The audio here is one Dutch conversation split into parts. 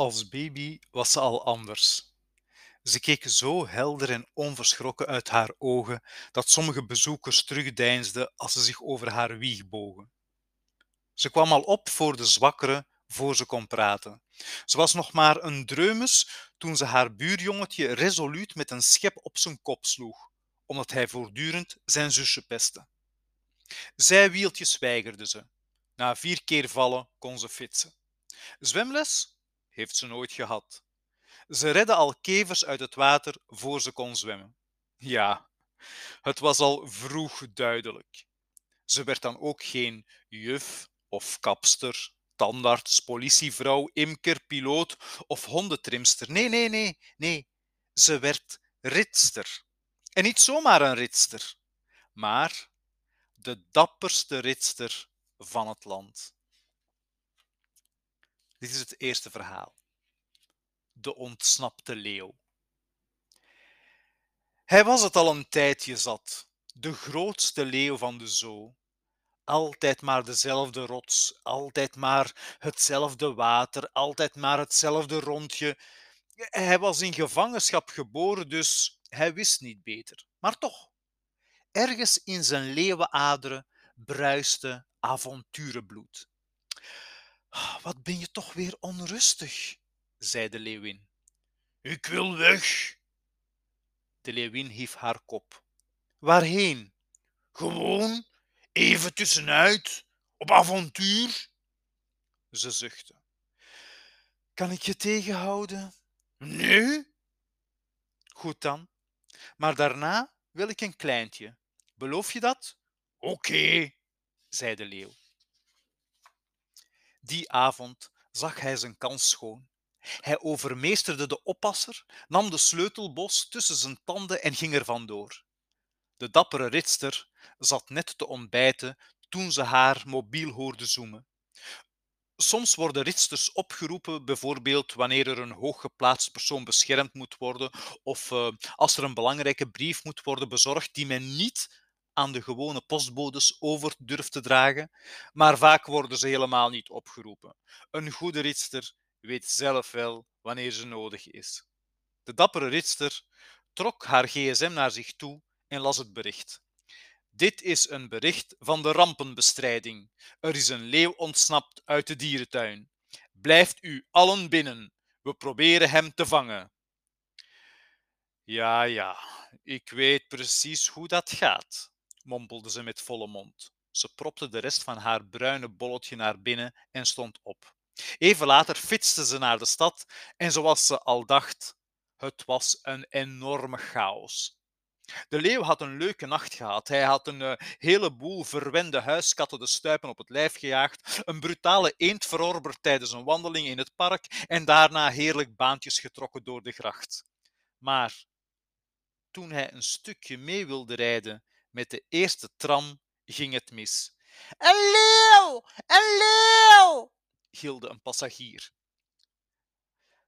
Als baby was ze al anders. Ze keek zo helder en onverschrokken uit haar ogen dat sommige bezoekers terugdeinsden als ze zich over haar wieg bogen. Ze kwam al op voor de zwakkere voor ze kon praten. Ze was nog maar een dreumes toen ze haar buurjongetje resoluut met een schep op zijn kop sloeg, omdat hij voortdurend zijn zusje pestte. Zijwieltjes weigerde ze. Na vier keer vallen kon ze fietsen. Zwemles heeft ze nooit gehad. Ze redde al kevers uit het water voor ze kon zwemmen. Ja, het was al vroeg duidelijk. Ze werd dan ook geen juf of kapster, tandarts, politievrouw, imker, piloot of hondentrimster. Nee, nee, nee, nee. Ze werd ritster. En niet zomaar een ritster, maar de dapperste ritster van het land. Dit is het eerste verhaal. De ontsnapte leeuw. Hij was het al een tijdje zat, de grootste leeuw van de zoo. Altijd maar dezelfde rots, altijd maar hetzelfde water, altijd maar hetzelfde rondje. Hij was in gevangenschap geboren, dus hij wist niet beter. Maar toch, ergens in zijn leeuwenaderen bruiste avonturenbloed. Wat ben je toch weer onrustig, zei de leeuwin. Ik wil weg. De leeuwin hief haar kop. Waarheen? Gewoon, even tussenuit, op avontuur. Ze zuchtte. Kan ik je tegenhouden? Nee. Goed dan. Maar daarna wil ik een kleintje. Beloof je dat? Oké, zei de leeuw. Die avond zag hij zijn kans schoon. Hij overmeesterde de oppasser, nam de sleutelbos tussen zijn tanden en ging er vandoor. De dappere ritster zat net te ontbijten toen ze haar mobiel hoorde zoomen. Soms worden ritsters opgeroepen, bijvoorbeeld wanneer er een hooggeplaatst persoon beschermd moet worden of uh, als er een belangrijke brief moet worden bezorgd die men niet aan de gewone postbodes over durft te dragen, maar vaak worden ze helemaal niet opgeroepen. Een goede ritster weet zelf wel wanneer ze nodig is. De dappere ritster trok haar gsm naar zich toe en las het bericht. Dit is een bericht van de rampenbestrijding. Er is een leeuw ontsnapt uit de dierentuin. Blijft u allen binnen. We proberen hem te vangen. Ja, ja, ik weet precies hoe dat gaat, mompelde ze met volle mond. Ze propte de rest van haar bruine bolletje naar binnen en stond op. Even later fietste ze naar de stad en zoals ze al dacht, het was een enorme chaos. De leeuw had een leuke nacht gehad. Hij had een uh, heleboel verwende huiskatten de stuipen op het lijf gejaagd, een brutale eend verorberd tijdens een wandeling in het park en daarna heerlijk baantjes getrokken door de gracht. Maar toen hij een stukje mee wilde rijden met de eerste tram, ging het mis. Een leeuw! Een leeuw! gilde een passagier.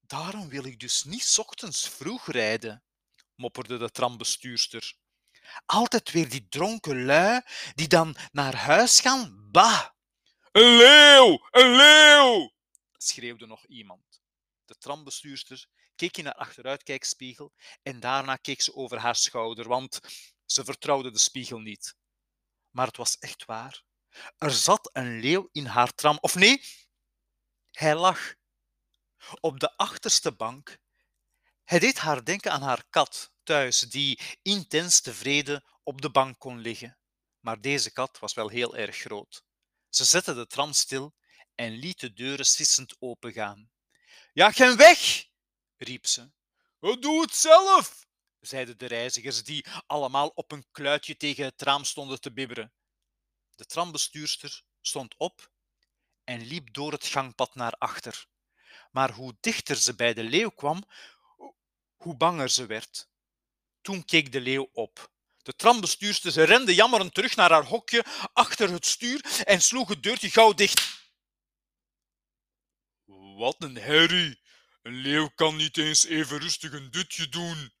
Daarom wil ik dus niet ochtends vroeg rijden, mopperde de trambestuurster. Altijd weer die dronken lui die dan naar huis gaan. Bah! Een leeuw! Een leeuw! schreeuwde nog iemand. De trambestuurster keek in haar achteruitkijkspiegel en daarna keek ze over haar schouder, want ze vertrouwde de spiegel niet. Maar het was echt waar. Er zat een leeuw in haar tram. Of nee, hij lag op de achterste bank. Hij deed haar denken aan haar kat thuis, die intens tevreden op de bank kon liggen. Maar deze kat was wel heel erg groot. Ze zette de tram stil en liet de deuren sissend opengaan. Ja, geen weg! riep ze. Doe het zelf! Zeiden de reizigers, die allemaal op een kluitje tegen het raam stonden te bibberen. De trambestuurster stond op en liep door het gangpad naar achter. Maar hoe dichter ze bij de leeuw kwam, hoe banger ze werd. Toen keek de leeuw op. De trambestuurster rende jammerend terug naar haar hokje achter het stuur en sloeg het deurtje gauw dicht. Wat een herrie! Een leeuw kan niet eens even rustig een dutje doen,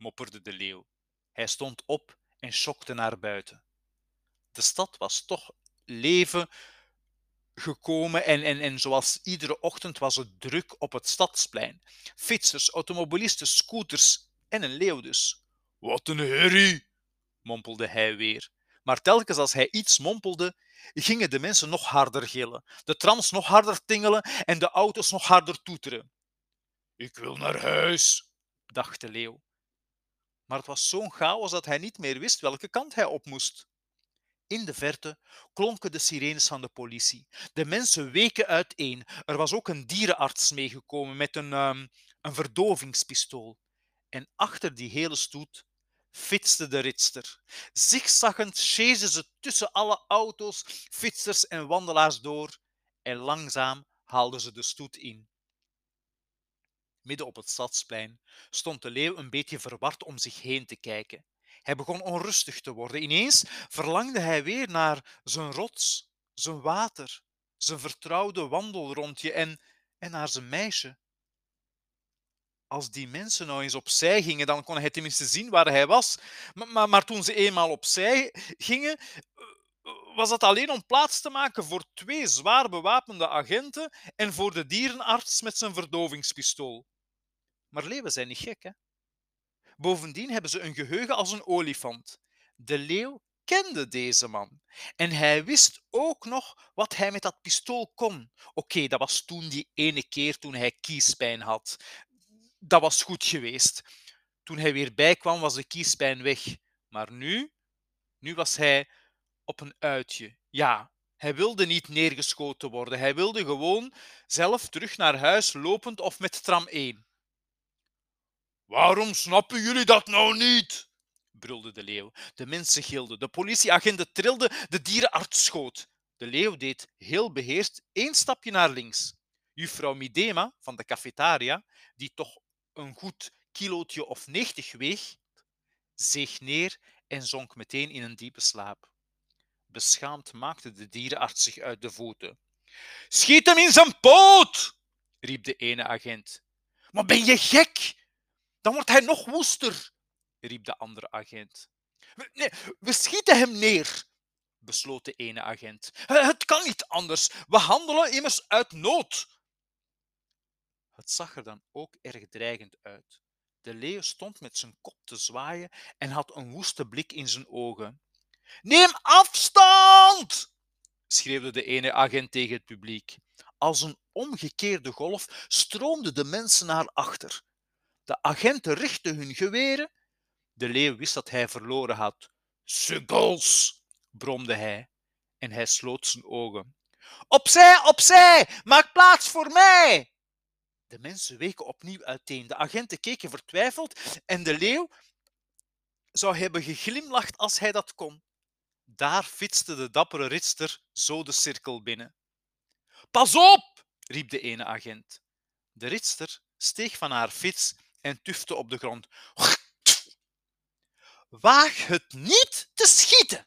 mopperde de leeuw. Hij stond op en schokte naar buiten. De stad was toch leven gekomen en, en, en zoals iedere ochtend was het druk op het stadsplein. Fietsers, automobilisten, scooters en een leeuw dus. Wat een herrie, mompelde hij weer. Maar telkens als hij iets mompelde, gingen de mensen nog harder gillen, de trams nog harder tingelen en de auto's nog harder toeteren. Ik wil naar huis, dacht de leeuw. Maar het was zo'n chaos dat hij niet meer wist welke kant hij op moest. In de verte klonken de sirenes van de politie. De mensen weken uiteen. Er was ook een dierenarts meegekomen met een, um, een verdovingspistool. En achter die hele stoet fietste de ritster. Zigzaggend chasen ze tussen alle auto's, fietsers en wandelaars door en langzaam haalden ze de stoet in. Midden op het stadsplein stond de leeuw een beetje verward om zich heen te kijken. Hij begon onrustig te worden. Ineens verlangde hij weer naar zijn rots, zijn water, zijn vertrouwde wandelrondje en, en naar zijn meisje. Als die mensen nou eens opzij gingen, dan kon hij tenminste zien waar hij was. Maar, maar, maar toen ze eenmaal opzij gingen, was dat alleen om plaats te maken voor twee zwaar bewapende agenten en voor de dierenarts met zijn verdovingspistool. Maar leeuwen zijn niet gek, hè? Bovendien hebben ze een geheugen als een olifant. De leeuw kende deze man. En hij wist ook nog wat hij met dat pistool kon. Oké, dat was toen die ene keer toen hij kiespijn had. Dat was goed geweest. Toen hij weer bijkwam, was de kiespijn weg. Maar nu, nu was hij op een uitje. Ja, hij wilde niet neergeschoten worden. Hij wilde gewoon zelf terug naar huis lopend of met tram 1. Waarom snappen jullie dat nou niet? brulde de leeuw. De mensen gilden, de politieagenten trilden, de dierenarts schoot. De leeuw deed heel beheerst één stapje naar links. Juffrouw Midema van de cafetaria, die toch een goed kilootje of negentig weeg, zeeg neer en zonk meteen in een diepe slaap. Beschaamd maakte de dierenarts zich uit de voeten. Schiet hem in zijn poot! riep de ene agent. Maar ben je gek? Dan wordt hij nog woester, riep de andere agent. Nee, we schieten hem neer, besloot de ene agent. Het kan niet anders. We handelen immers uit nood. Het zag er dan ook erg dreigend uit. De leeuw stond met zijn kop te zwaaien en had een woeste blik in zijn ogen. Neem afstand! schreeuwde de ene agent tegen het publiek. Als een omgekeerde golf stroomden de mensen naar achter. De agenten richtten hun geweren. De leeuw wist dat hij verloren had. Sukkels, bromde hij en hij sloot zijn ogen. Opzij, opzij, maak plaats voor mij! De mensen weken opnieuw uiteen. De agenten keken vertwijfeld en de leeuw zou hebben geglimlacht als hij dat kon. Daar fietste de dappere ritster zo de cirkel binnen. Pas op! riep de ene agent. De ritster steeg van haar fiets en tufte op de grond. Waag het niet te schieten,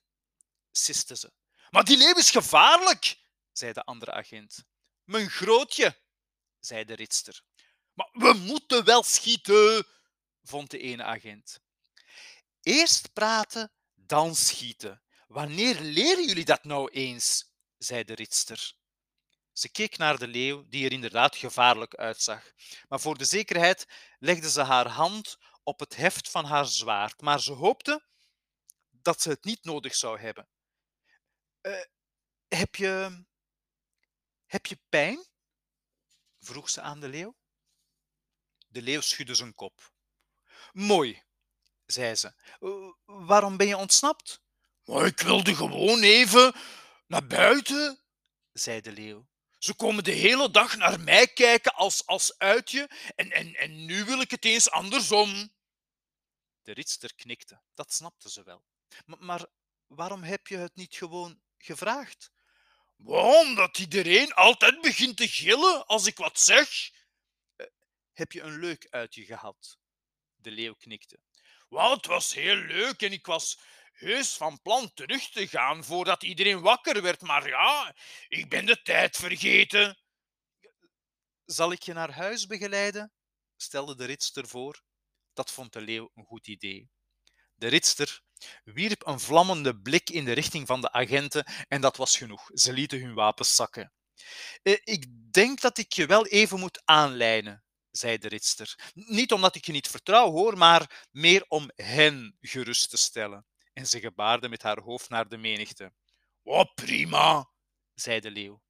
siste ze. Maar die leeuw is gevaarlijk, zei de andere agent. Mijn grootje, zei de ritster. Maar we moeten wel schieten, vond de ene agent. Eerst praten, dan schieten. Wanneer leren jullie dat nou eens? zei de ritster. Ze keek naar de leeuw, die er inderdaad gevaarlijk uitzag. Maar voor de zekerheid legde ze haar hand op het heft van haar zwaard, maar ze hoopte dat ze het niet nodig zou hebben. Uh, heb je. Heb je pijn? vroeg ze aan de leeuw. De leeuw schudde zijn kop. Mooi, zei ze. Waarom ben je ontsnapt? Maar ik wilde gewoon even naar buiten, zei de leeuw. Ze komen de hele dag naar mij kijken als, als uitje en, en, en nu wil ik het eens andersom. De ritster knikte, dat snapte ze wel. Maar, waarom heb je het niet gewoon gevraagd? Omdat iedereen altijd begint te gillen als ik wat zeg. Uh, heb je een leuk uitje gehad? De leeuw knikte. Wel, het was heel leuk en ik was heus van plan terug te gaan voordat iedereen wakker werd, maar ja, ik ben de tijd vergeten. Zal ik je naar huis begeleiden? stelde de ritster voor. Dat vond de leeuw een goed idee. De ritster wierp een vlammende blik in de richting van de agenten en dat was genoeg. Ze lieten hun wapens zakken. Eh, ik denk dat ik je wel even moet aanlijnen, zei de ritster. Niet omdat ik je niet vertrouw, hoor, maar meer om hen gerust te stellen. En ze gebaarde met haar hoofd naar de menigte. Wat prima, zei de leeuw.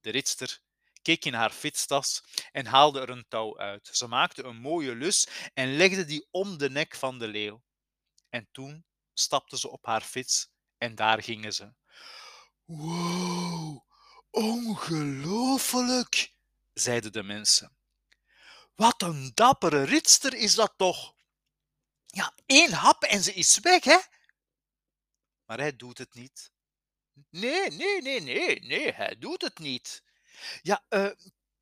De ritster keek in haar fietstas en haalde er een touw uit. Ze maakte een mooie lus en legde die om de nek van de leeuw. En toen stapte ze op haar fiets en daar gingen ze. Wow, ongelooflijk, zeiden de mensen. Wat een dappere ritster is dat toch? Ja, één hap en ze is weg, hè? Maar hij doet het niet. Nee, nee, nee, nee, nee, hij doet het niet. Ja, uh,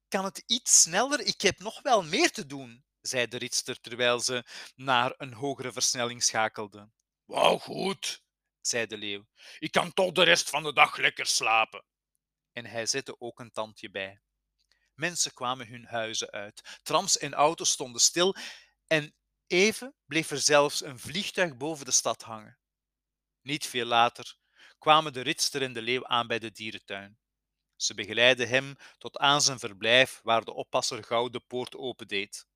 kan het iets sneller? Ik heb nog wel meer te doen, zei de ritster terwijl ze naar een hogere versnelling schakelde. Wauw, goed, zei de leeuw. Ik kan toch de rest van de dag lekker slapen. En hij zette ook een tandje bij. Mensen kwamen hun huizen uit. Trams en auto's stonden stil en even bleef er zelfs een vliegtuig boven de stad hangen. Niet veel later kwamen de ritster en de leeuw aan bij de dierentuin. Ze begeleidden hem tot aan zijn verblijf, waar de oppasser gauw de poort opendeed.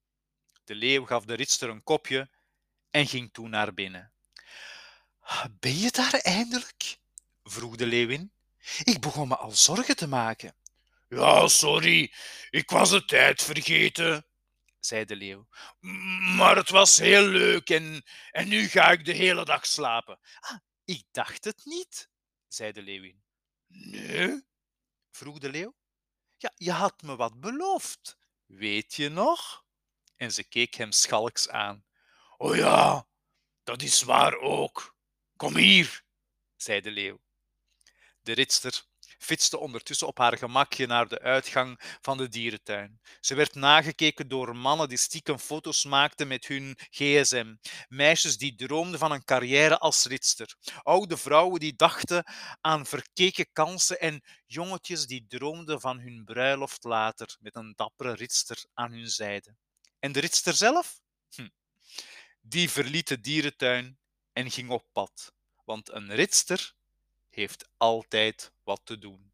De leeuw gaf de ritster een kopje en ging toen naar binnen. Ben je daar eindelijk? vroeg de leeuwin. Ik begon me al zorgen te maken. Ja, sorry, ik was de tijd vergeten, zei de leeuw. Maar het was heel leuk en, en nu ga ik de hele dag slapen. Ah, ik dacht het niet, zei de leeuwin. Nee? vroeg de leeuw. Ja, je had me wat beloofd, weet je nog? En ze keek hem schalks aan. O oh ja, dat is waar ook. Kom hier, zei de leeuw. De ritster fietste ondertussen op haar gemakje naar de uitgang van de dierentuin. Ze werd nagekeken door mannen die stiekem foto's maakten met hun gsm, meisjes die droomden van een carrière als ritster, oude vrouwen die dachten aan verkeken kansen en jongetjes die droomden van hun bruiloft later met een dappere ritster aan hun zijde. En de ritster zelf? Hm. Die verliet de dierentuin en ging op pad, want een ritster heeft altijd wat te doen.